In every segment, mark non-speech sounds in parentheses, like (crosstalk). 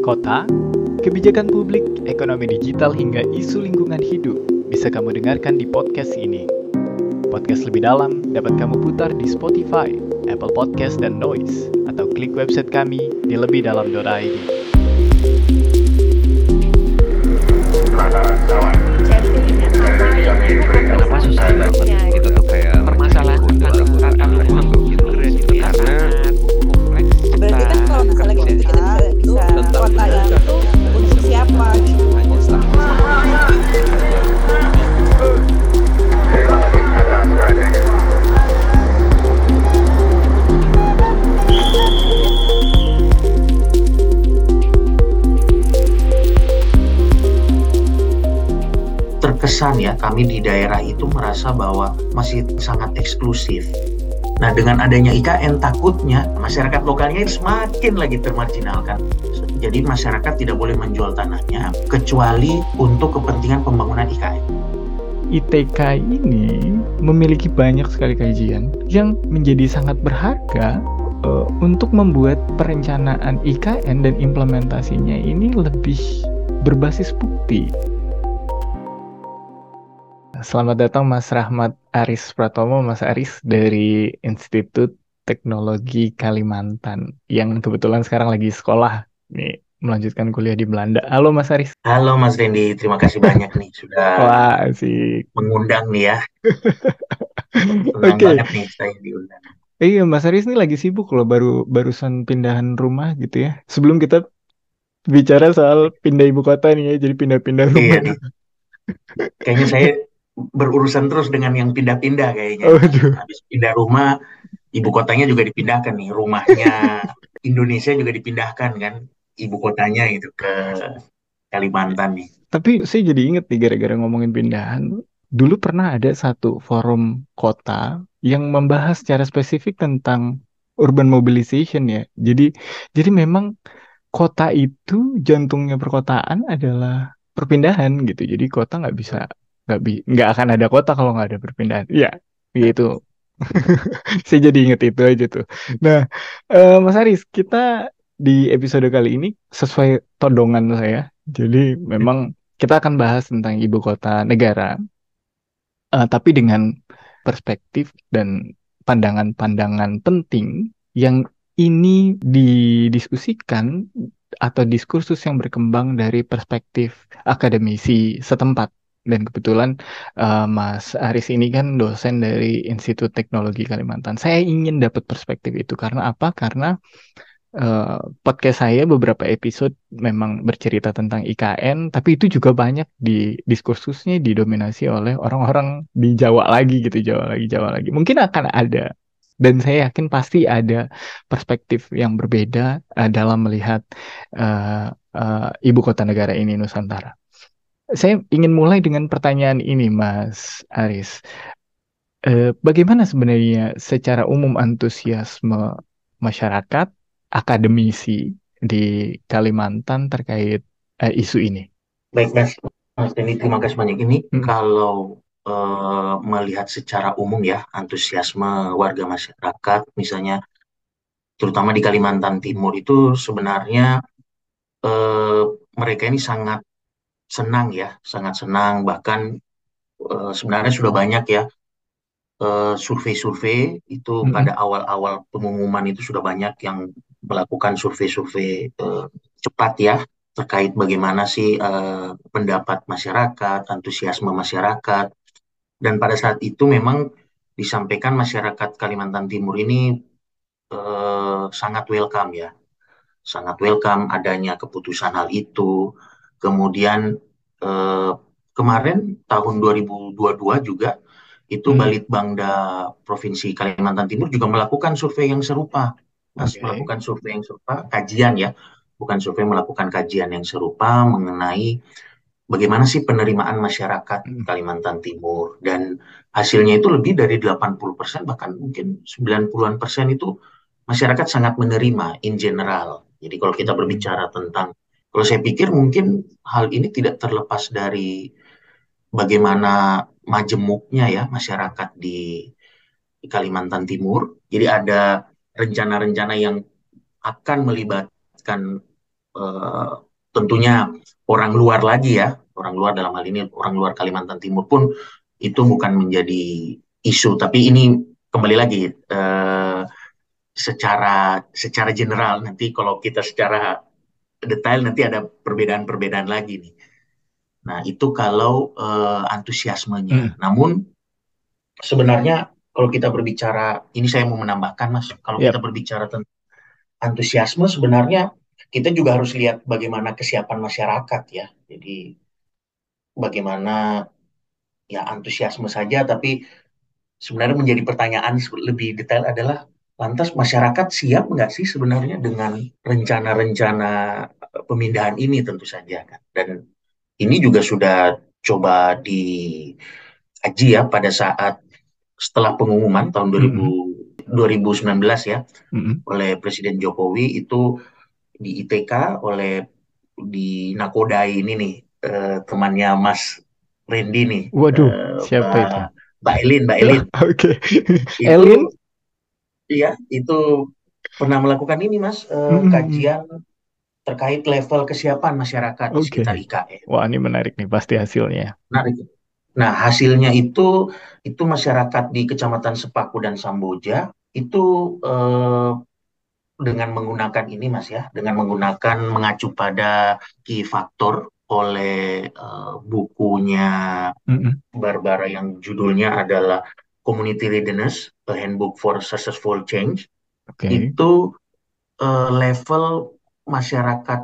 kota, kebijakan publik, ekonomi digital hingga isu lingkungan hidup bisa kamu dengarkan di podcast ini. Podcast lebih dalam dapat kamu putar di Spotify, Apple Podcast, dan Noise, atau klik website kami di lebihdalam.id. Kenapa susah banget kami di daerah itu merasa bahwa masih sangat eksklusif. Nah dengan adanya IKN takutnya masyarakat lokalnya semakin lagi termarginalkan. Jadi masyarakat tidak boleh menjual tanahnya kecuali untuk kepentingan pembangunan IKN. ITK ini memiliki banyak sekali kajian yang menjadi sangat berharga eh, untuk membuat perencanaan IKN dan implementasinya ini lebih berbasis bukti. Selamat datang Mas Rahmat Aris Pratomo, Mas Aris dari Institut Teknologi Kalimantan yang kebetulan sekarang lagi sekolah nih melanjutkan kuliah di Belanda. Halo Mas Aris. Halo Mas Randy, terima kasih banyak nih sudah Wah, sih. mengundang nih ya. (laughs) Senang Oke. banget nih saya diundang. Iya, Mas Aris ini lagi sibuk loh, baru barusan pindahan rumah gitu ya. Sebelum kita bicara soal pindah ibu kota nih ya, jadi pindah-pindah Iya rumah. nih. Kayaknya saya berurusan terus dengan yang pindah-pindah kayaknya. Waduh. Habis pindah rumah, ibu kotanya juga dipindahkan nih. Rumahnya (laughs) Indonesia juga dipindahkan kan, ibu kotanya itu ke Kalimantan nih. Tapi saya jadi inget nih gara-gara ngomongin pindahan. Dulu pernah ada satu forum kota yang membahas secara spesifik tentang urban mobilization ya. Jadi jadi memang kota itu jantungnya perkotaan adalah perpindahan gitu. Jadi kota nggak bisa nggak bi nggak akan ada kota kalau nggak ada perpindahan. Iya, gitu. (laughs) Saya jadi inget itu aja tuh. Nah, eh, Mas Aris, kita di episode kali ini sesuai todongan saya. Jadi memang kita akan bahas tentang ibu kota negara, eh, tapi dengan perspektif dan pandangan-pandangan penting yang ini didiskusikan atau diskursus yang berkembang dari perspektif akademisi setempat. Dan kebetulan eh, Mas Aris ini kan dosen dari Institut Teknologi Kalimantan. Saya ingin dapat perspektif itu karena apa? Karena eh, podcast saya beberapa episode memang bercerita tentang IKN, tapi itu juga banyak di diskursusnya didominasi oleh orang-orang di Jawa lagi gitu, Jawa lagi, Jawa lagi. Mungkin akan ada dan saya yakin pasti ada perspektif yang berbeda eh, dalam melihat eh, eh, ibu kota negara ini Nusantara. Saya ingin mulai dengan pertanyaan ini, Mas Aris. Eh, bagaimana sebenarnya secara umum antusiasme masyarakat, akademisi di Kalimantan terkait eh, isu ini? Baik, Mas. Mas Denny, terima kasih banyak. Ini Hmm. kalau eh, melihat secara umum ya, antusiasme warga masyarakat, misalnya terutama di Kalimantan Timur itu sebenarnya mereka ini sangat senang ya, sangat senang. Bahkan eh, sebenarnya sudah banyak ya eh, survei-survei itu Mm-mm. pada awal-awal pengumuman itu sudah banyak yang melakukan survei-survei eh, cepat ya terkait bagaimana sih eh, pendapat masyarakat, antusiasme masyarakat. Dan pada saat itu memang disampaikan masyarakat Kalimantan Timur ini sangat welcome ya, sangat welcome adanya keputusan hal itu. Kemudian eh, kemarin tahun 2022 juga itu Hmm. Balitbangda Provinsi Kalimantan Timur juga melakukan survei yang serupa, Mas, Oke. melakukan survei yang serupa, kajian ya, bukan survei melakukan kajian yang serupa mengenai bagaimana sih penerimaan masyarakat Hmm. Kalimantan Timur dan hasilnya itu lebih dari 80% bahkan mungkin 90-an persen itu masyarakat sangat menerima in general. Jadi kalau kita berbicara tentang kalau saya pikir mungkin hal ini tidak terlepas dari bagaimana majemuknya ya masyarakat di di Kalimantan Timur. Jadi ada rencana-rencana yang akan melibatkan eh, tentunya orang luar lagi ya, orang luar dalam hal ini orang luar Kalimantan Timur pun itu bukan menjadi isu, tapi ini kembali lagi eh, secara secara general nanti kalau kita secara detail nanti ada perbedaan-perbedaan lagi nih. Nah, itu kalau eh, antusiasmenya. Hmm. Namun sebenarnya kalau kita berbicara, ini saya mau menambahkan Mas, kalau Yap. kita berbicara tentang antusiasme sebenarnya kita juga harus lihat bagaimana kesiapan masyarakat ya. Jadi bagaimana ya antusiasme saja, tapi sebenarnya menjadi pertanyaan lebih detail adalah lantas masyarakat siap nggak sih sebenarnya dengan rencana-rencana pemindahan ini tentu saja kan. Dan ini juga sudah coba dikaji ya pada saat setelah pengumuman tahun 2000, 2019 ya Mm-mm. oleh Presiden Jokowi itu di ITK oleh di Nakoda ini nih eh, temannya Mas Randy nih Waduh, eh, siapa Mbak, itu? Mbak Elin Mbak Elin Oke. itu Elin? Iya itu pernah melakukan ini Mas eh, Mm-mm. kajian terkait level kesiapan masyarakat di Oke. sekitar IKN Wah, ini menarik nih pasti hasilnya. Menarik. Nah, hasilnya itu itu masyarakat di Kecamatan Sepaku dan Samboja itu eh, dengan menggunakan ini Mas ya, dengan menggunakan mengacu pada key factor oleh eh, bukunya Mm-mm. Barbara yang judulnya adalah Community Readiness, A Handbook for Successful Change. Oke. Itu eh, level masyarakat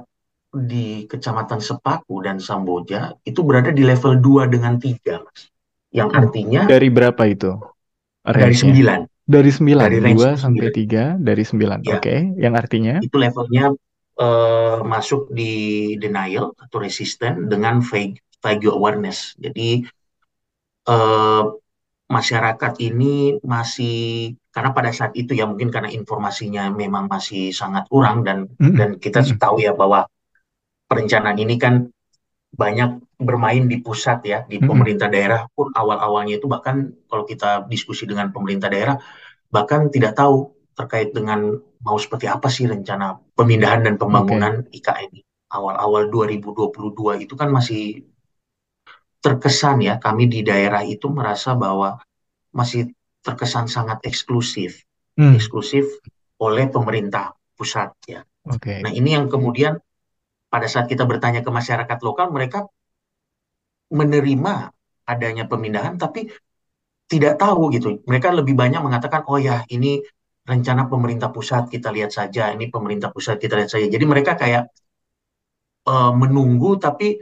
di Kecamatan Sepaku dan Samboja itu berada di level 2 dengan 3, Mas. Yang artinya Dari berapa itu dari range-nya? 9. Dari 9, Dari range 2 sampai 3, dari 9. Ya. Oke, yang artinya? Itu levelnya eh, masuk di denial atau resistant dengan vague, vague awareness. Jadi eh, masyarakat ini masih karena pada saat itu ya mungkin karena informasinya memang masih sangat kurang dan Mm-mm. dan kita tahu ya bahwa perencanaan ini kan banyak bermain di pusat ya di Mm-mm. pemerintah daerah pun awal-awalnya itu bahkan kalau kita diskusi dengan pemerintah daerah bahkan tidak tahu terkait dengan mau seperti apa sih rencana pemindahan dan pembangunan IKN ini. Awal-awal 2022 itu kan masih terkesan ya kami di daerah itu merasa bahwa masih terkesan sangat eksklusif, Hmm, eksklusif oleh pemerintah pusat ya. Oke. Nah, ini yang kemudian pada saat kita bertanya ke masyarakat lokal, mereka menerima adanya pemindahan, tapi tidak tahu gitu. Mereka lebih banyak mengatakan, oh ya, ini rencana pemerintah pusat, kita lihat saja. Ini pemerintah pusat, kita lihat saja. Jadi mereka kayak eh, menunggu, tapi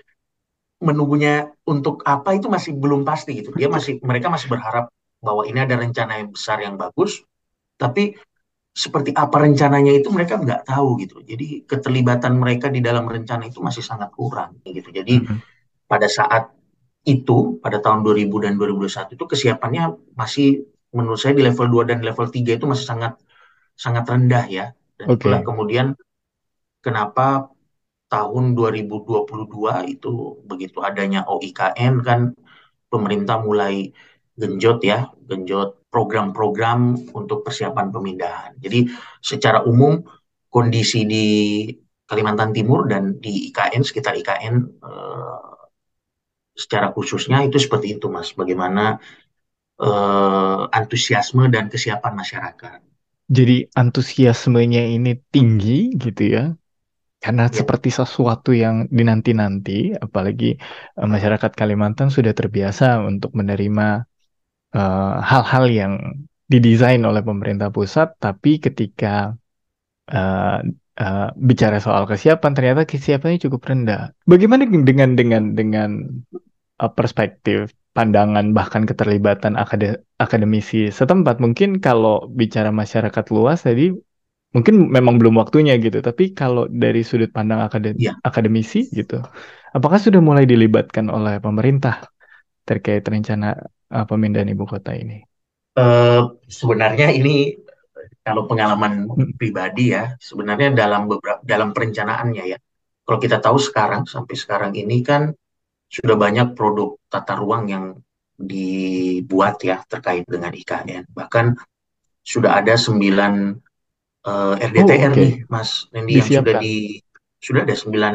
menunggunya untuk apa itu masih belum pasti gitu. Dia masih, mereka masih berharap bahwa ini ada rencana yang besar yang bagus, tapi seperti apa rencananya itu mereka nggak tahu gitu. Jadi keterlibatan mereka di dalam rencana itu masih sangat kurang gitu. Jadi Mm-mm. pada saat itu pada tahun 2000 dan 2021 itu kesiapannya masih menurut saya di level 2 dan level 3 itu masih sangat sangat rendah ya. Dan itulah kemudian kenapa tahun 2022 itu begitu adanya OIKN kan pemerintah mulai genjot ya, genjot program-program untuk persiapan pemindahan. Jadi secara umum kondisi di Kalimantan Timur dan di IKN sekitar IKN eh, secara khususnya itu seperti itu Mas. Bagaimana eh, antusiasme dan kesiapan masyarakat. Jadi antusiasmenya ini tinggi gitu ya. Karena Ya. seperti sesuatu yang dinanti-nanti, apalagi eh, masyarakat Kalimantan sudah terbiasa untuk menerima eh, hal-hal yang didesain oleh pemerintah pusat, tapi ketika eh, eh, bicara soal kesiapan, ternyata kesiapannya cukup rendah. Bagaimana dengan dengan dengan eh, perspektif, pandangan, bahkan keterlibatan akade- akademisi setempat? Mungkin kalau bicara masyarakat luas tadi, mungkin memang belum waktunya gitu. Tapi kalau dari sudut pandang akade- Iya. akademisi gitu, apakah sudah mulai dilibatkan oleh pemerintah terkait rencana eh, pemindahan ibu kota ini? Eh, sebenarnya ini kalau pengalaman Hmm. pribadi ya, sebenarnya dalam beberapa dalam perencanaannya ya. Kalau kita tahu sekarang sampai sekarang ini kan sudah banyak produk tata ruang yang dibuat ya terkait dengan IKN. Bahkan sudah ada sembilan eh, RDTR Oh, oke. nih, Mas Randy, yang sudah di sudah ada sembilan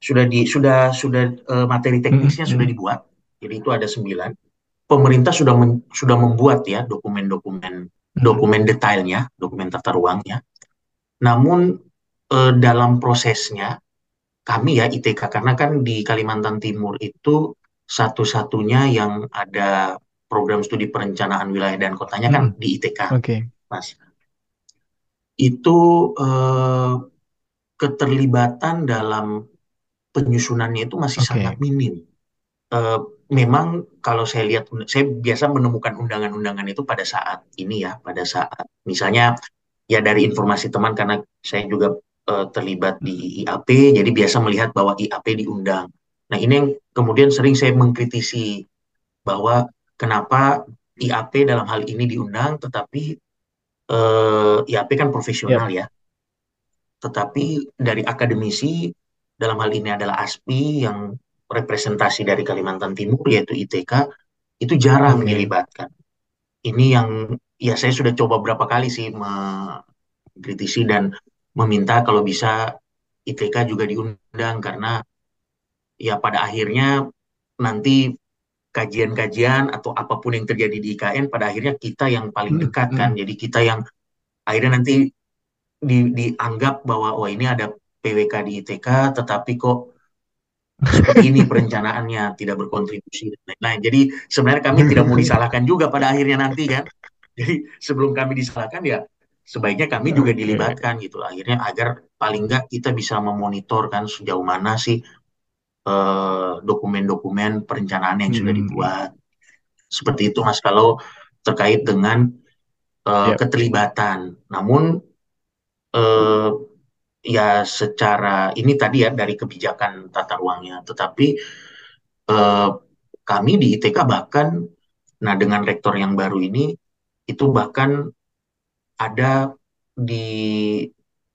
sudah di sudah sudah eh, materi teknisnya Mm, sudah dibuat. Jadi itu ada sembilan. Pemerintah sudah men- sudah membuat ya dokumen-dokumen dokumen detailnya, dokumen tata ruangnya. Namun eh, dalam prosesnya kami ya ITK karena kan di Kalimantan Timur itu satu-satunya yang ada program studi perencanaan wilayah dan kotanya kan Mm. di ITK, Oke. Mas. Itu eh, keterlibatan dalam penyusunannya itu masih Oke. sangat minim. Eh, memang kalau saya lihat, saya biasa menemukan undangan-undangan itu pada saat ini ya, pada saat misalnya ya dari informasi teman karena saya juga eh, terlibat di IAP, jadi biasa melihat bahwa IAP diundang. Nah ini yang kemudian sering saya mengkritisi bahwa kenapa IAP dalam hal ini diundang, tetapi eh, IAP kan profesional ya, tetapi dari akademisi dalam hal ini adalah ASPI yang representasi dari Kalimantan Timur yaitu ITK itu jarang Oke. dilibatkan. Ini yang ya saya sudah coba berapa kali sih mengkritisi dan meminta kalau bisa ITK juga diundang karena ya pada akhirnya nanti kajian-kajian atau apa pun yang terjadi di IKN pada akhirnya kita yang paling Mm, dekat kan. mm. Jadi kita yang akhirnya nanti di- dianggap bahwa oh ini ada PWK di ITK tetapi kok seperti ini perencanaannya tidak berkontribusi dan lain-lain. Jadi sebenarnya kami tidak mau disalahkan juga pada akhirnya nanti kan. Jadi sebelum kami disalahkan ya sebaiknya kami juga dilibatkan gitu akhirnya agar paling nggak kita bisa memonitor kan sejauh mana sih eh, dokumen-dokumen perencanaan yang sudah Mm. dibuat. Seperti itu Mas kalau terkait dengan eh, Yap. keterlibatan. Namun eh, ya secara ini tadi ya dari kebijakan tata ruangnya, tetapi eh, kami di ITK bahkan, nah dengan rektor yang baru ini itu bahkan ada di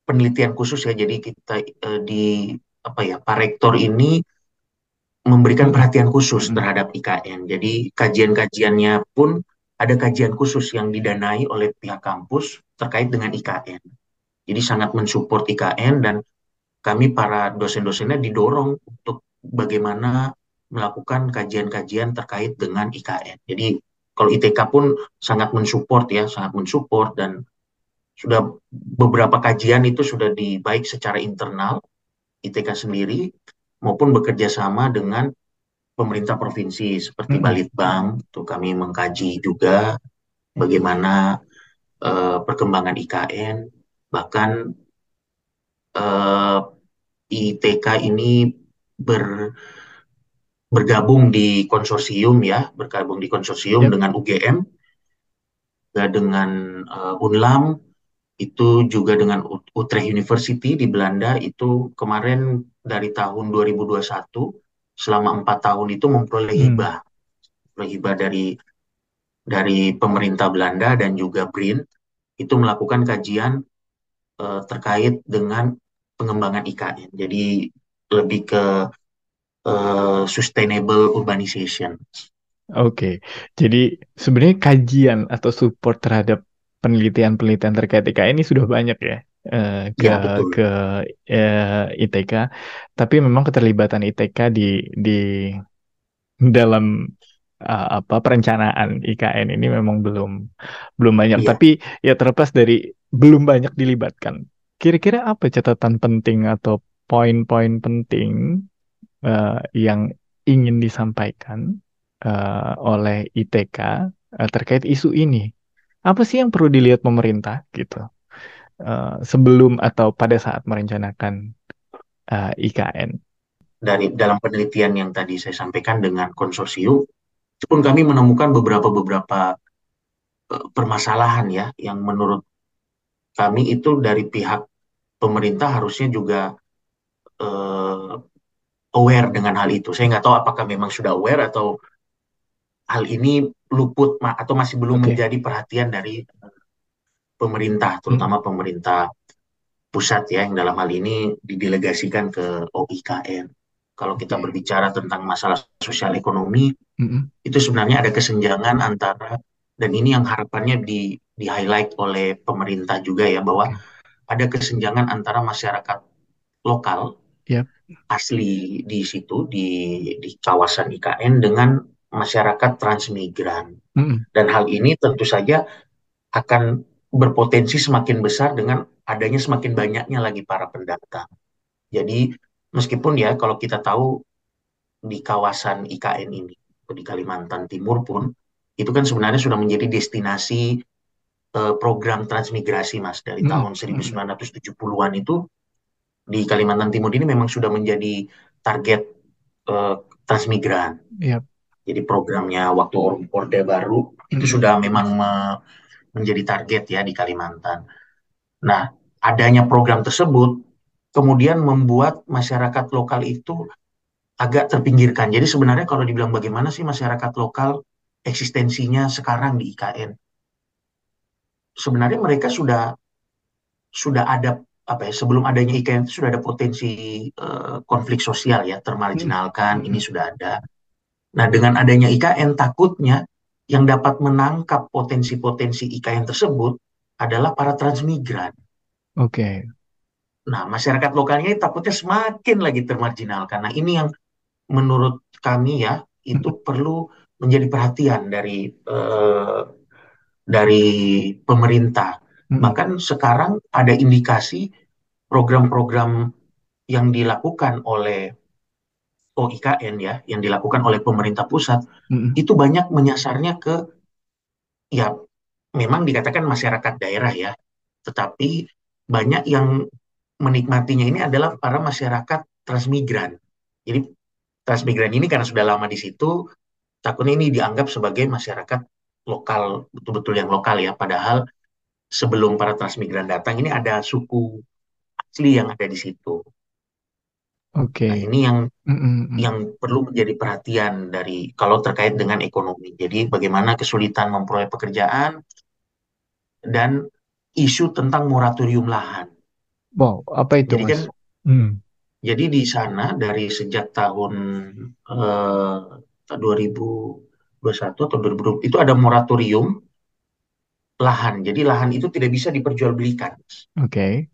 penelitian khusus ya, jadi kita eh, di apa ya Pak Rektor ini memberikan perhatian khusus mm. terhadap IKN. Jadi kajian-kajiannya pun ada kajian khusus yang didanai oleh pihak kampus terkait dengan IKN. Jadi sangat mensupport IKN dan kami para dosen-dosennya didorong untuk bagaimana melakukan kajian-kajian terkait dengan IKN. Jadi kalau ITK pun sangat mensupport ya, sangat mensupport dan sudah beberapa kajian itu sudah di baik secara internal ITK sendiri maupun bekerja sama dengan pemerintah provinsi seperti. Balitbang, itu kami mengkaji juga bagaimana eh, perkembangan IKN, bahkan eh, ITK ini ber, bergabung di konsorsium ya, bergabung di konsorsium Yap. dengan UGM, juga dengan eh, UNLAM, itu juga dengan Ut- Utrecht University di Belanda, itu kemarin dari tahun 2021 selama empat tahun itu memperoleh Mm. hibah, memperoleh hibah dari dari pemerintah Belanda dan juga BRIN itu melakukan kajian eh, terkait dengan pengembangan IKN. Jadi lebih ke eh, sustainable urbanization. Oke, jadi sebenarnya kajian atau support terhadap penelitian-penelitian terkait IKN ini sudah banyak ya eh, ke Ya, betul. ke eh, ITK, tapi memang keterlibatan ITK di di dalam eh, apa perencanaan IKN ini memang belum belum banyak. Iya. Tapi ya terlepas dari belum banyak dilibatkan, kira-kira apa catatan penting atau poin-poin penting eh, yang ingin disampaikan eh, oleh ITK eh, terkait isu ini? Apa sih yang perlu dilihat pemerintah gitu eh, sebelum atau pada saat merencanakan eh, IKN? Dari dalam penelitian yang tadi saya sampaikan dengan konsorsium, itu pun kami menemukan beberapa beberapa eh, permasalahan ya yang menurut kami itu dari pihak pemerintah harusnya juga eh, aware dengan hal itu. Saya nggak tahu apakah memang sudah aware atau hal ini luput ma- atau masih belum Oke. menjadi perhatian dari pemerintah, Mm, terutama pemerintah pusat ya, yang dalam hal ini didelegasikan ke OIKN. Kalau kita berbicara tentang masalah sosial ekonomi, Mm-mm. itu sebenarnya ada kesenjangan antara, dan ini yang harapannya di, di-highlight oleh pemerintah juga ya, bahwa Oke. ada kesenjangan antara masyarakat lokal Yap. asli di situ di di kawasan IKN dengan masyarakat transmigran. Mm-mm. Dan hal ini tentu saja akan berpotensi semakin besar dengan adanya semakin banyaknya lagi para pendatang. Jadi meskipun ya kalau kita tahu di kawasan IKN ini di Kalimantan Timur pun itu kan sebenarnya sudah menjadi destinasi eh, program transmigrasi Mas dari Mm-mm. tahun 1970-an itu di Kalimantan Timur ini memang sudah menjadi target eh, transmigran. Yap. Jadi programnya waktu Or- Orde Baru itu sudah memang me- menjadi target ya di Kalimantan. Nah, adanya program tersebut kemudian membuat masyarakat lokal itu agak terpinggirkan. Jadi sebenarnya kalau dibilang bagaimana sih masyarakat lokal eksistensinya sekarang di IKN, sebenarnya mereka sudah sudah ada apa ya sebelum adanya IKN itu sudah ada potensi eh, konflik sosial ya termarginalkan ini Mm-mm. sudah ada. Nah dengan adanya IKN takutnya yang dapat menangkap potensi-potensi IKN tersebut adalah para transmigran. Oke. Nah masyarakat lokalnya takutnya semakin lagi termarginalkan. Nah ini yang menurut kami ya itu perlu menjadi perhatian dari eh, dari pemerintah. Bahkan sekarang ada indikasi program-program yang dilakukan oleh OIKN ya, yang dilakukan oleh pemerintah pusat Mm-mm. itu banyak menyasarnya ke ya memang dikatakan masyarakat daerah ya, tetapi banyak yang menikmatinya ini adalah para masyarakat transmigran. Jadi transmigran ini karena sudah lama di situ, takutnya ini dianggap sebagai masyarakat lokal, betul-betul yang lokal ya. Padahal sebelum para transmigran datang ini ada suku asli yang ada di situ. Oke. Nah, ini yang Mm-mm. yang perlu menjadi perhatian dari kalau terkait dengan ekonomi. Jadi bagaimana kesulitan memperoleh pekerjaan dan isu tentang moratorium lahan. Wow, apa itu, Jadi Mas? kan Hmm. jadi di sana dari sejak tahun eh, 2021 atau 2020 itu ada moratorium lahan. Jadi lahan itu tidak bisa diperjualbelikan. Oke.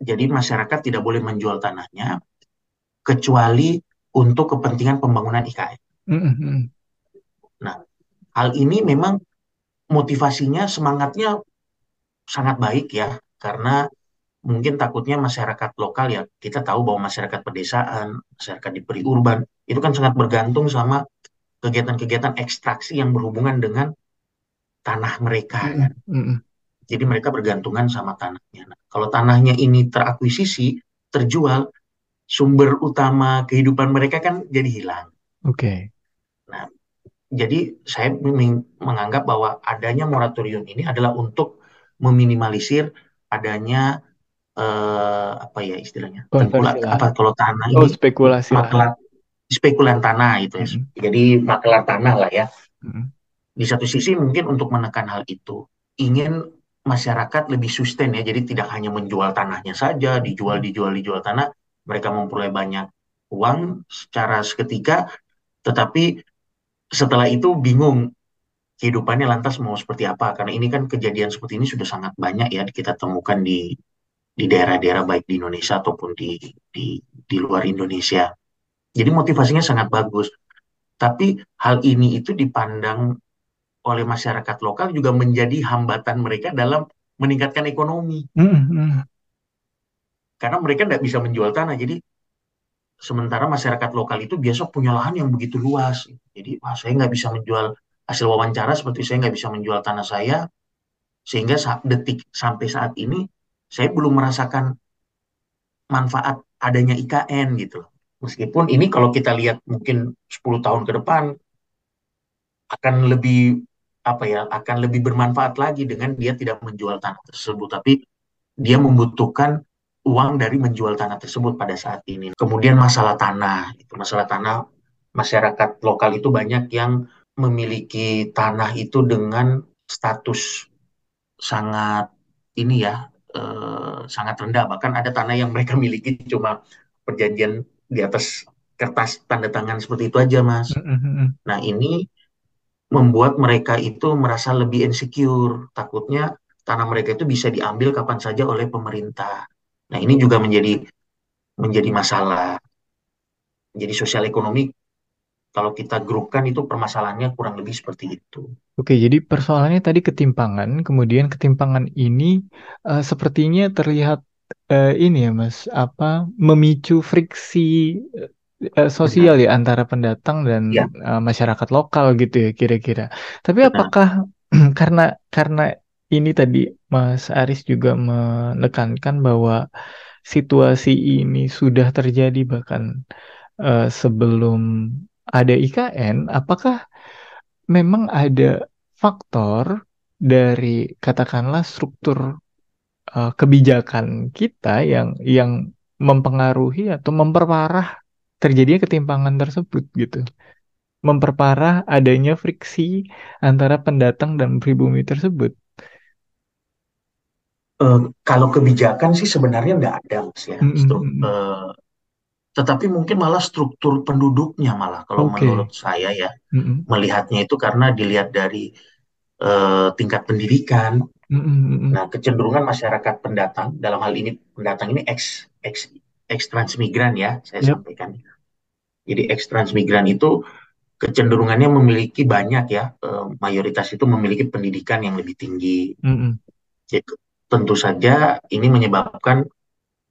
Jadi masyarakat tidak boleh menjual tanahnya kecuali untuk kepentingan pembangunan IKN. Mm-mm. Nah, hal ini memang motivasinya, semangatnya sangat baik ya, karena mungkin takutnya masyarakat lokal ya, kita tahu bahwa masyarakat pedesaan, masyarakat di periurban, itu kan sangat bergantung sama kegiatan-kegiatan ekstraksi yang berhubungan dengan tanah mereka. Kan. Jadi mereka bergantungan sama tanahnya. Nah, kalau tanahnya ini terakuisisi, terjual, sumber utama kehidupan mereka kan jadi hilang. Oke. Nah, jadi saya meng- menganggap bahwa adanya moratorium ini adalah untuk meminimalisir adanya eh, apa ya istilahnya Konversi apa kalau tanah Oh, ini spekulasi makelar spekulan tanah itu ya. Mm-mm. Jadi makelar tanah lah ya. Mm-mm. Di satu sisi mungkin untuk menekan hal itu ingin masyarakat lebih sustain ya. Jadi tidak hanya menjual tanahnya saja, dijual dijual dijual tanah, mereka memperoleh banyak uang secara seketika, tetapi setelah itu bingung kehidupannya lantas mau seperti apa karena ini kan kejadian seperti ini sudah sangat banyak ya kita temukan di di daerah-daerah baik di Indonesia ataupun di di di luar Indonesia. Jadi motivasinya sangat bagus. Tapi hal ini itu dipandang oleh masyarakat lokal juga menjadi hambatan mereka dalam meningkatkan ekonomi Mm-mm. karena mereka tidak bisa menjual tanah. Jadi sementara masyarakat lokal itu biasa punya lahan yang begitu luas. Jadi wah, saya nggak bisa menjual hasil wawancara seperti saya nggak bisa menjual tanah saya sehingga saat detik sampai saat ini saya belum merasakan manfaat adanya IKN gitu. Meskipun ini kalau kita lihat mungkin 10 tahun ke depan akan lebih apa ya akan lebih bermanfaat lagi dengan dia tidak menjual tanah tersebut tapi dia membutuhkan uang dari menjual tanah tersebut pada saat ini. Kemudian masalah tanah, itu masalah tanah masyarakat lokal itu banyak yang memiliki tanah itu dengan status sangat ini ya eh, sangat rendah bahkan ada tanah yang mereka miliki cuma perjanjian di atas kertas tanda tangan seperti itu aja mas. Nah ini membuat mereka itu merasa lebih insecure takutnya tanah mereka itu bisa diambil kapan saja oleh pemerintah. Nah, ini juga menjadi menjadi masalah. Jadi sosial ekonomi kalau kita grupkan itu permasalahannya kurang lebih seperti itu. Oke, jadi persoalannya tadi ketimpangan, kemudian ketimpangan ini eh, sepertinya terlihat eh, ini ya Mas, apa memicu friksi eh, sosial Benar. ya antara pendatang dan Ya, eh, masyarakat lokal gitu ya kira-kira. Tapi benar. apakah (clears throat) karena karena ini tadi Mas Aris juga menekankan bahwa situasi ini sudah terjadi bahkan eh, sebelum ada IKN, apakah memang ada faktor dari katakanlah struktur eh, kebijakan kita yang yang mempengaruhi atau memperparah terjadinya ketimpangan tersebut gitu. Memperparah adanya friksi antara pendatang dan pribumi tersebut. Eh, kalau kebijakan sih sebenarnya nggak ada, Mas ya. Mm, mm, Struk, mm, mm. eh, tetapi mungkin malah struktur penduduknya malah kalau menurut Oke. saya ya Mm, mm, melihatnya itu karena dilihat dari eh, tingkat pendidikan. mm, mm, mm, Nah, kecenderungan masyarakat pendatang dalam hal ini pendatang ini ex ex ex transmigran ya, saya Yep. sampaikan. Jadi ex transmigran itu kecenderungannya memiliki banyak ya, eh, mayoritas itu memiliki pendidikan yang lebih tinggi. Mm, mm, Jadi, tentu saja ini menyebabkan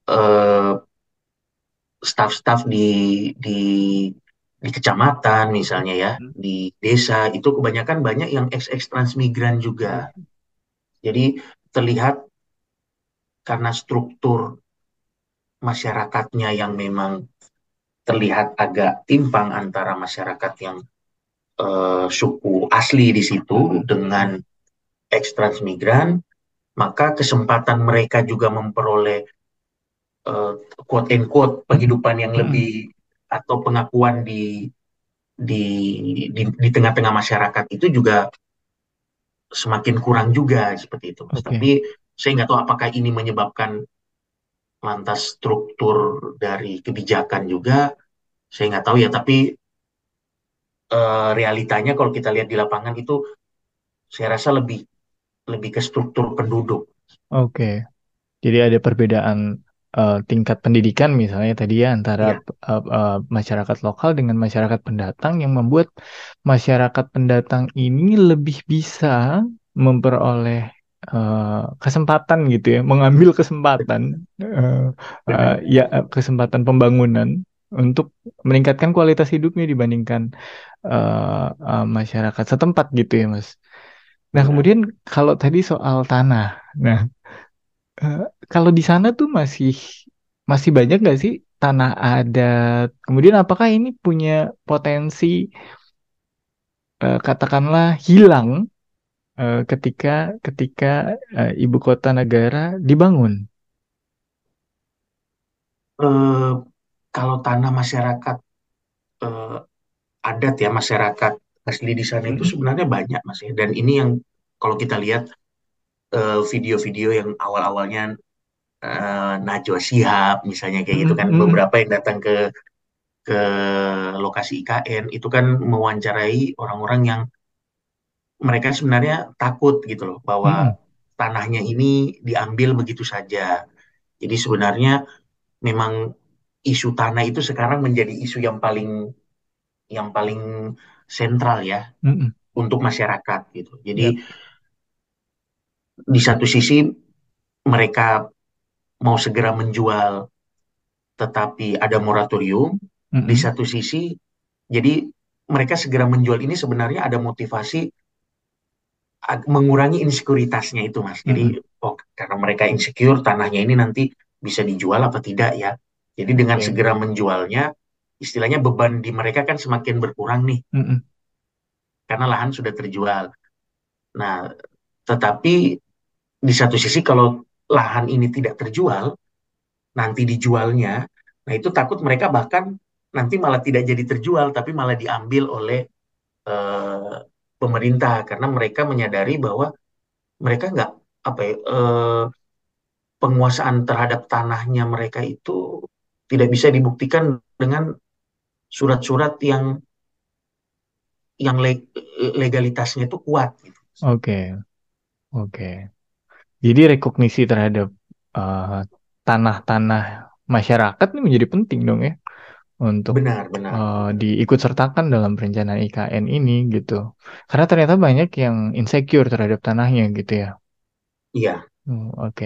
eh, staf-staf di di di kecamatan misalnya ya, mm. di desa itu kebanyakan banyak yang ex-ex transmigran juga. Jadi terlihat karena struktur masyarakatnya yang memang terlihat agak timpang antara masyarakat yang eh, suku asli di situ Mm, mm, dengan ex transmigran, maka kesempatan mereka juga memperoleh eh, quote and quote penghidupan yang mm, mm. lebih atau pengakuan di di di, di tengah-tengah masyarakat itu juga semakin kurang juga seperti itu, Mas. Oke. Tapi saya nggak tahu apakah ini menyebabkan lantas struktur dari kebijakan juga, saya nggak tahu ya. Tapi eh, realitanya kalau kita lihat di lapangan itu, saya rasa lebih lebih ke struktur penduduk. Oke. Jadi ada perbedaan eh, tingkat pendidikan misalnya tadi ya antara Iya, eh, eh, masyarakat lokal dengan masyarakat pendatang yang membuat masyarakat pendatang ini lebih bisa memperoleh eh, kesempatan gitu ya, mengambil kesempatan eh, benar. ya kesempatan pembangunan untuk meningkatkan kualitas hidupnya dibandingkan eh, eh, masyarakat setempat gitu ya, Mas. Nah, Benar. kemudian kalau tadi soal tanah. Nah, Eh, kalau di sana tuh masih masih banyak nggak sih tanah adat? Kemudian apakah ini punya potensi eh, katakanlah hilang eh, ketika ketika eh, ibu kota negara dibangun? Eh, kalau tanah masyarakat eh, adat ya masyarakat asli di sana itu Mm-mm, sebenarnya banyak mas ya. Dan ini yang kalau kita lihat video-video yang awal-awalnya eh, Najwa Shihab misalnya kayak gitu kan mm-mm, beberapa yang datang ke ke lokasi IKN itu kan mewawancarai orang-orang yang mereka sebenarnya takut gitu loh bahwa mm-mm. tanahnya ini diambil begitu saja. Jadi sebenarnya memang isu tanah itu sekarang menjadi isu yang paling yang paling sentral ya mm-mm. untuk masyarakat gitu. Jadi Yap. di satu sisi mereka mau segera menjual tetapi ada moratorium, di Mm-mm, satu sisi jadi mereka segera menjual ini sebenarnya ada motivasi mengurangi insekuritasnya itu Mas. Jadi mm-mm. oh karena mereka insecure tanahnya ini nanti bisa dijual apa tidak ya. Jadi dengan Oke. segera menjualnya istilahnya beban di mereka kan semakin berkurang nih Mm-mm, karena lahan sudah terjual. Nah, tetapi di satu sisi kalau lahan ini tidak terjual, nanti dijualnya, nah itu takut mereka bahkan nanti malah tidak jadi terjual, tapi malah diambil oleh eh, pemerintah karena mereka menyadari bahwa mereka nggak apa ya, eh, penguasaan terhadap tanahnya mereka itu tidak bisa dibuktikan dengan surat-surat yang yang le- legalitasnya itu kuat gitu. Oke, oke. Jadi rekognisi terhadap eh, tanah-tanah masyarakat ini menjadi penting dong ya untuk Benar, benar. uh, diikut sertakan dalam perencanaan IKN ini gitu. Karena ternyata banyak yang insecure terhadap tanahnya gitu ya. Iya. Oh, Oke,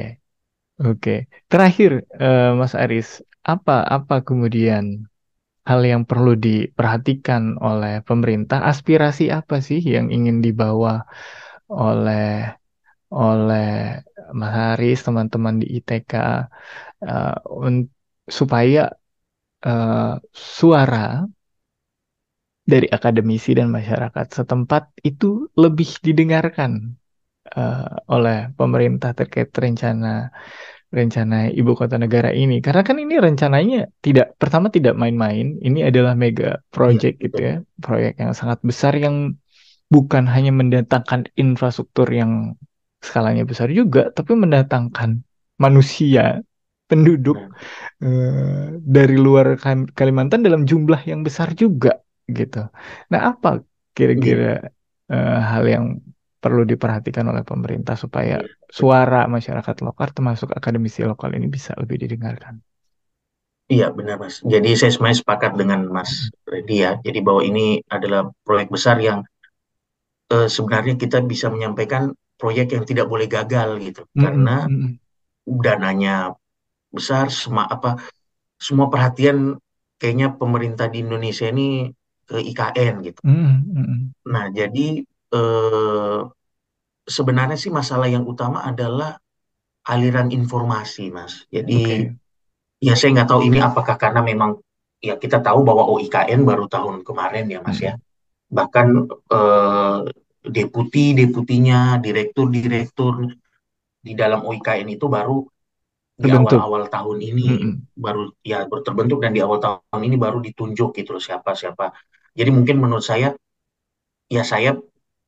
Oke. Terakhir, uh, Mas Aris, apa apa kemudian hal yang perlu diperhatikan oleh pemerintah? Aspirasi apa sih yang ingin dibawa oleh oleh Mas Haris, teman-teman di ITK, uh, un- supaya uh, suara dari akademisi dan masyarakat setempat itu lebih didengarkan uh, oleh pemerintah terkait rencana rencana ibu kota negara ini. Karena kan ini rencananya tidak pertama tidak main-main. Ini adalah mega project gitu betul. ya, proyek yang sangat besar yang bukan hanya mendatangkan infrastruktur yang skalanya besar juga, tapi mendatangkan manusia, penduduk eh, dari luar Kam- Kalimantan dalam jumlah yang besar juga gitu. Nah, apa kira-kira eh, hal yang perlu diperhatikan oleh pemerintah supaya iya, suara masyarakat lokal termasuk akademisi lokal ini bisa lebih didengarkan? Iya, benar, Mas. Jadi saya sebenarnya sepakat dengan Mas Reddy ya. Jadi bahwa ini adalah proyek besar yang eh, sebenarnya kita bisa menyampaikan proyek yang tidak boleh gagal gitu. Mm-mm, Karena mm-mm, dananya besar, semua apa, semua perhatian kayaknya pemerintah di Indonesia ini ke IKN gitu. mm-mm, mm-mm. Nah, jadi eh, sebenarnya sih masalah yang utama adalah aliran informasi, Mas. Jadi Oke. ya saya nggak tahu ini apakah karena memang ya kita tahu bahwa OIKN baru tahun kemarin ya, Mas ya. Mm-mm, Bahkan eh, deputi-deputinya, direktur-direktur di dalam OIKN itu baru di Terbentuk. awal-awal tahun ini Mm-mm, baru ya baru terbentuk dan di awal tahun ini baru ditunjuk gitu loh siapa-siapa. Jadi mungkin menurut saya ya saya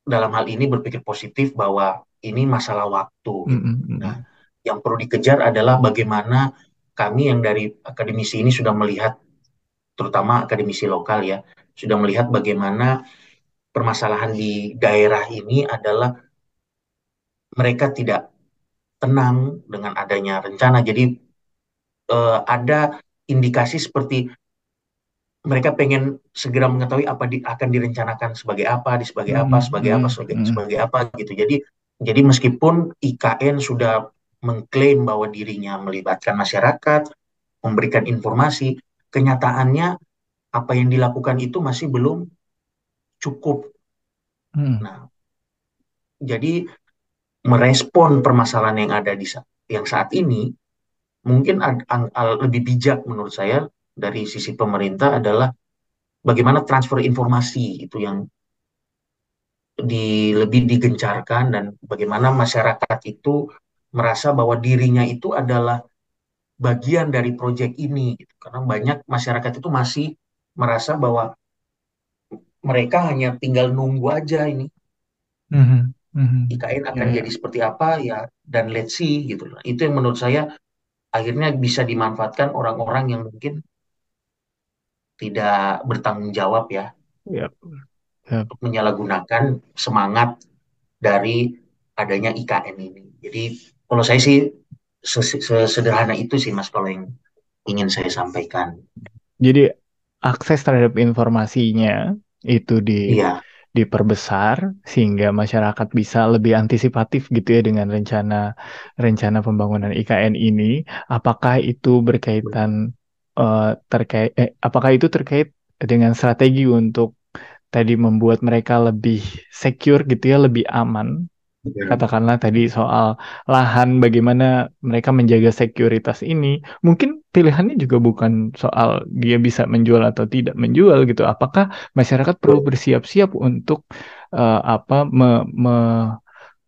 dalam hal ini berpikir positif bahwa ini masalah waktu gitu. mm-mm, Nah, yang perlu dikejar adalah bagaimana kami yang dari akademisi ini sudah melihat terutama akademisi lokal ya, sudah melihat bagaimana permasalahan di daerah ini adalah mereka tidak tenang dengan adanya rencana. Jadi eh, ada indikasi seperti mereka pengen segera mengetahui apa di, akan direncanakan sebagai apa, di sebagai apa, Mm-mm, sebagai apa, mm-mm, sebagai, mm-mm. sebagai apa gitu. Jadi jadi meskipun IKN sudah mengklaim bahwa dirinya melibatkan masyarakat, memberikan informasi, kenyataannya apa yang dilakukan itu masih belum cukup. Mm. Nah, jadi merespon permasalahan yang ada di yang saat ini mungkin lebih bijak menurut saya dari sisi pemerintah adalah bagaimana transfer informasi itu yang di lebih digencarkan dan bagaimana masyarakat itu merasa bahwa dirinya itu adalah bagian dari proyek ini gitu. Karena banyak masyarakat itu masih merasa bahwa mereka hanya tinggal nunggu aja ini Mhm, mhm. IKN akan ya. jadi seperti apa ya dan let's see gitu. Itu yang menurut saya akhirnya bisa dimanfaatkan orang-orang yang mungkin tidak bertanggung jawab ya Ya, ya. untuk menyalahgunakan semangat dari adanya IKN ini. Jadi kalau saya sih sesederhana itu sih Mas kalau yang ingin saya sampaikan. Jadi akses terhadap informasinya itu di Iya, diperbesar sehingga masyarakat bisa lebih antisipatif gitu ya dengan rencana rencana pembangunan IKN ini. Apakah itu berkaitan eh, terkait eh, apakah itu terkait dengan strategi untuk tadi membuat mereka lebih secure gitu ya, lebih aman benar. katakanlah tadi soal lahan, bagaimana mereka menjaga sekuritas ini. Mungkin pilihannya juga bukan soal dia bisa menjual atau tidak menjual gitu. Apakah masyarakat perlu bersiap-siap untuk eh, apa me- me-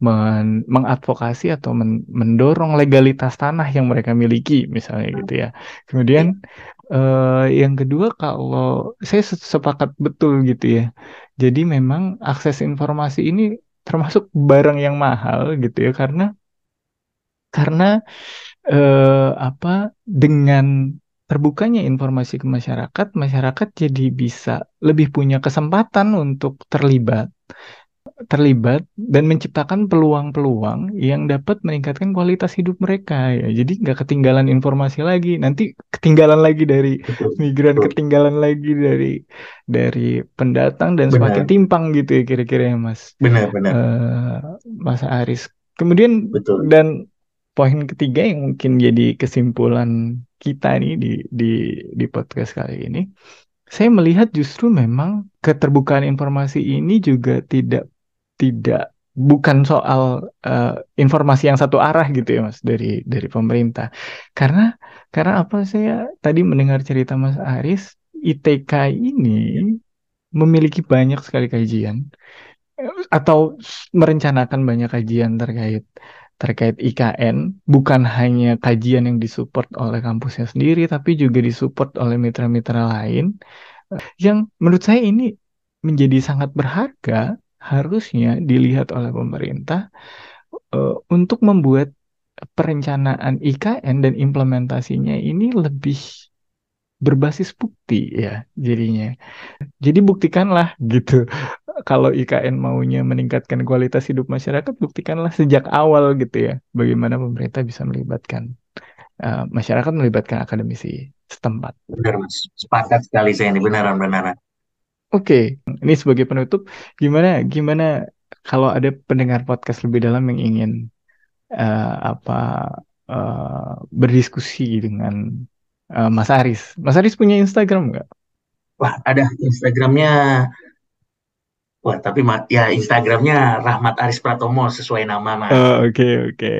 men- mengadvokasi atau men- mendorong legalitas tanah yang mereka miliki, misalnya gitu ya. Kemudian eh, yang kedua, kalau saya se- sepakat betul gitu ya. Jadi memang akses informasi ini termasuk barang yang mahal gitu ya karena karena eh, apa dengan terbukanya informasi ke masyarakat, masyarakat jadi bisa lebih punya kesempatan untuk terlibat terlibat dan menciptakan peluang-peluang yang dapat meningkatkan kualitas hidup mereka ya. Jadi nggak ketinggalan informasi lagi. Nanti ketinggalan lagi dari migran, ketinggalan lagi dari dari pendatang dan semakin benar timpang gitu ya kira-kira ya Mas benar benar eh Mas Aris. Kemudian betul dan poin ketiga yang mungkin jadi kesimpulan kita nih di di di podcast kali ini, saya melihat justru memang keterbukaan informasi ini juga tidak tidak bukan soal eh, informasi yang satu arah gitu ya Mas dari dari pemerintah. Karena karena apa saya tadi mendengar cerita Mas Aris, ITK ini memiliki banyak sekali kajian eh, atau merencanakan banyak kajian terkait terkait IKN, bukan hanya kajian yang disupport oleh kampusnya sendiri, tapi juga disupport oleh mitra-mitra lain yang menurut saya ini menjadi sangat berharga harusnya dilihat oleh pemerintah eh, untuk membuat perencanaan IKN dan implementasinya ini lebih berbasis bukti ya jadinya. Jadi buktikanlah gitu. Kalau IKN maunya meningkatkan kualitas hidup masyarakat, buktikanlah sejak awal gitu ya. Bagaimana pemerintah bisa melibatkan eh, masyarakat melibatkan akademisi setempat. benar mas sepakat sekali saya ini benaran Oke, ini sebagai penutup, gimana gimana kalau ada pendengar podcast lebih dalam yang ingin eh, apa eh, berdiskusi dengan eh, Mas Aris. Mas Aris punya Instagram nggak? wah ada Instagramnya wah tapi ya Instagramnya Rahmat Aris Pratomo sesuai nama mas Oh, oke oke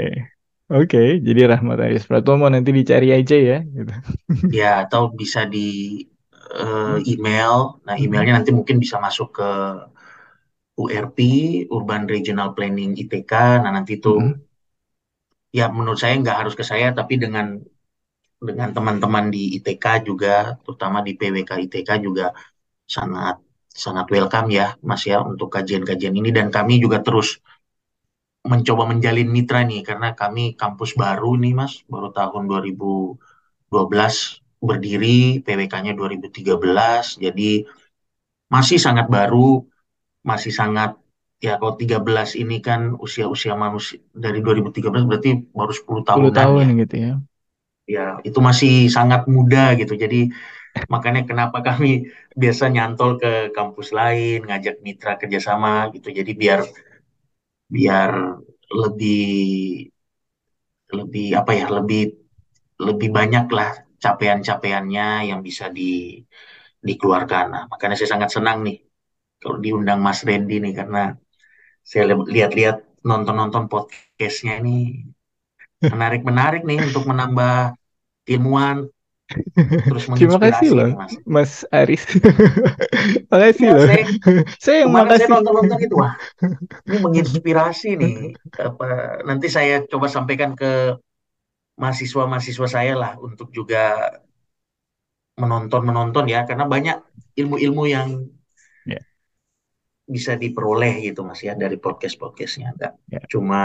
oke. Jadi Rahmat Aris Pratomo nanti dicari aja ya. Gitu. ya atau bisa di eh, email nah Mhm. emailnya nanti mungkin bisa masuk ke URP Urban Regional Planning ITK nah nanti itu Mhm. ya menurut saya nggak harus ke saya tapi dengan dengan teman-teman di ITK juga terutama di PWK ITK juga sangat sangat welcome ya Mas ya untuk kajian-kajian ini dan kami juga terus mencoba menjalin mitra nih karena kami kampus baru nih Mas baru tahun 2012 berdiri PWK-nya 2013 jadi masih sangat baru masih sangat ya kalau 13 ini kan usia-usia manusia dari 2013 berarti baru 10 10 tahunan tahun ya gitu ya. ya itu masih sangat muda gitu jadi makanya kenapa kami biasa nyantol ke kampus lain ngajak mitra kerjasama gitu jadi biar biar lebih lebih apa ya lebih lebih banyak lah capaian-capaiannya yang bisa di dikeluarkan nah makanya saya sangat senang nih kalau diundang Mas Randy nih karena saya li- lihat-lihat nonton-nonton podcastnya ini menarik-menarik nih untuk menambah ilmuwan terus (laughs) Terima kasih loh, Mas Mas Aris. (laughs) Makasih ya loh. saya (laughs) Saya yang kemarin saya makasih. nonton-nonton itu wah ini menginspirasi nih apa nanti saya coba sampaikan ke mahasiswa-mahasiswa saya lah untuk juga menonton-menonton ya karena banyak ilmu-ilmu yang Ya, bisa diperoleh gitu Mas ya dari podcast-podcastnya. Nggak ya. cuma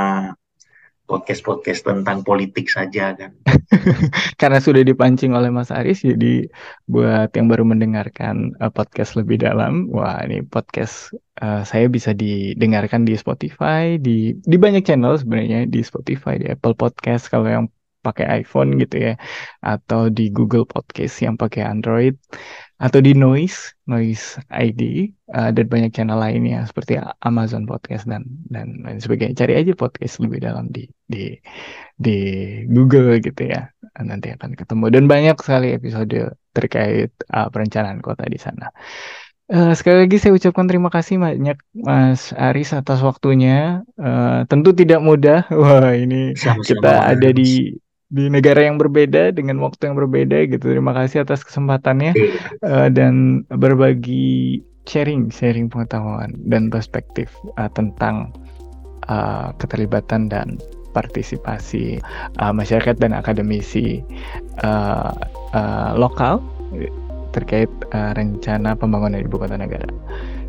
podcast-podcast tentang politik saja kan. (laughs) Karena sudah dipancing oleh Mas Aris, jadi buat yang baru mendengarkan eh, podcast lebih dalam, wah ini podcast eh, saya bisa didengarkan di Spotify, di di banyak channel sebenarnya di Spotify, di Apple Podcast kalau yang pakai iPhone gitu ya, atau di Google Podcast yang pakai Android, atau di Noise, Noise ID, eh, dan banyak channel lainnya seperti Amazon Podcast dan dan lain sebagainya. Cari aja podcast lebih dalam di di di Google gitu ya nanti akan ketemu dan banyak sekali episode terkait uh, perencanaan kota di sana. Eh, sekali lagi saya ucapkan terima kasih banyak Mas Aris atas waktunya. Eh, tentu tidak mudah. (laughs) Wah ini sama-sama kita ada di di negara yang berbeda dengan waktu yang berbeda gitu. Terima kasih atas kesempatannya eh, dan berbagi sharing sharing pengetahuan dan perspektif eh, tentang uh, keterlibatan dan partisipasi uh, masyarakat dan akademisi uh, uh, lokal terkait uh, rencana pembangunan ibu kota negara.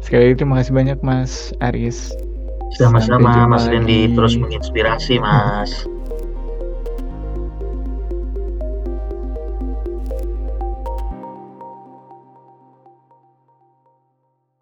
Sekali lagi terima kasih banyak Mas Aris. Sama-sama Mas Randy lagi. terus menginspirasi Mas